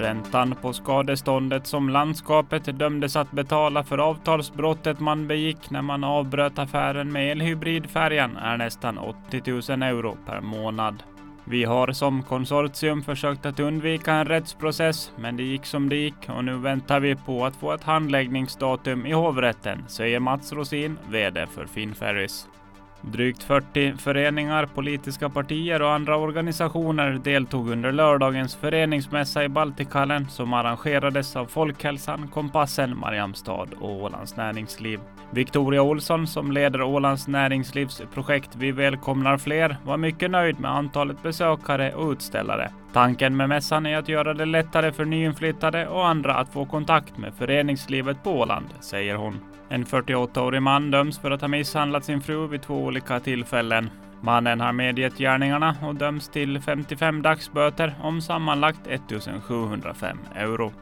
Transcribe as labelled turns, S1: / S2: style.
S1: Räntan på skadeståndet som landskapet dömdes att betala för avtalsbrottet man begick när man avbröt affären med elhybridfärjan är nästan 80 000 euro per månad. Vi har som konsortium försökt att undvika en rättsprocess, men det gick som det gick och nu väntar vi på att få ett handläggningsdatum i hovrätten, säger Mats Rosin, VD för Finnferries. Drygt 40 föreningar, politiska partier och andra organisationer deltog under lördagens föreningsmässa i Baltikallen som arrangerades av Folkhälsan, Kompassen, Mariamstad och Ålands Näringsliv. Victoria Olsson som leder Ålands Näringslivs projekt Vi välkomnar fler var mycket nöjd med antalet besökare och utställare. Tanken med mässan är att göra det lättare för nyinflyttade och andra att få kontakt med föreningslivet på Åland, säger hon. En 48-årig man döms för att ha misshandlat sin fru vid två olika tillfällen. Mannen har medgett gärningarna och döms till 55 dagsböter om sammanlagt 1705 euro.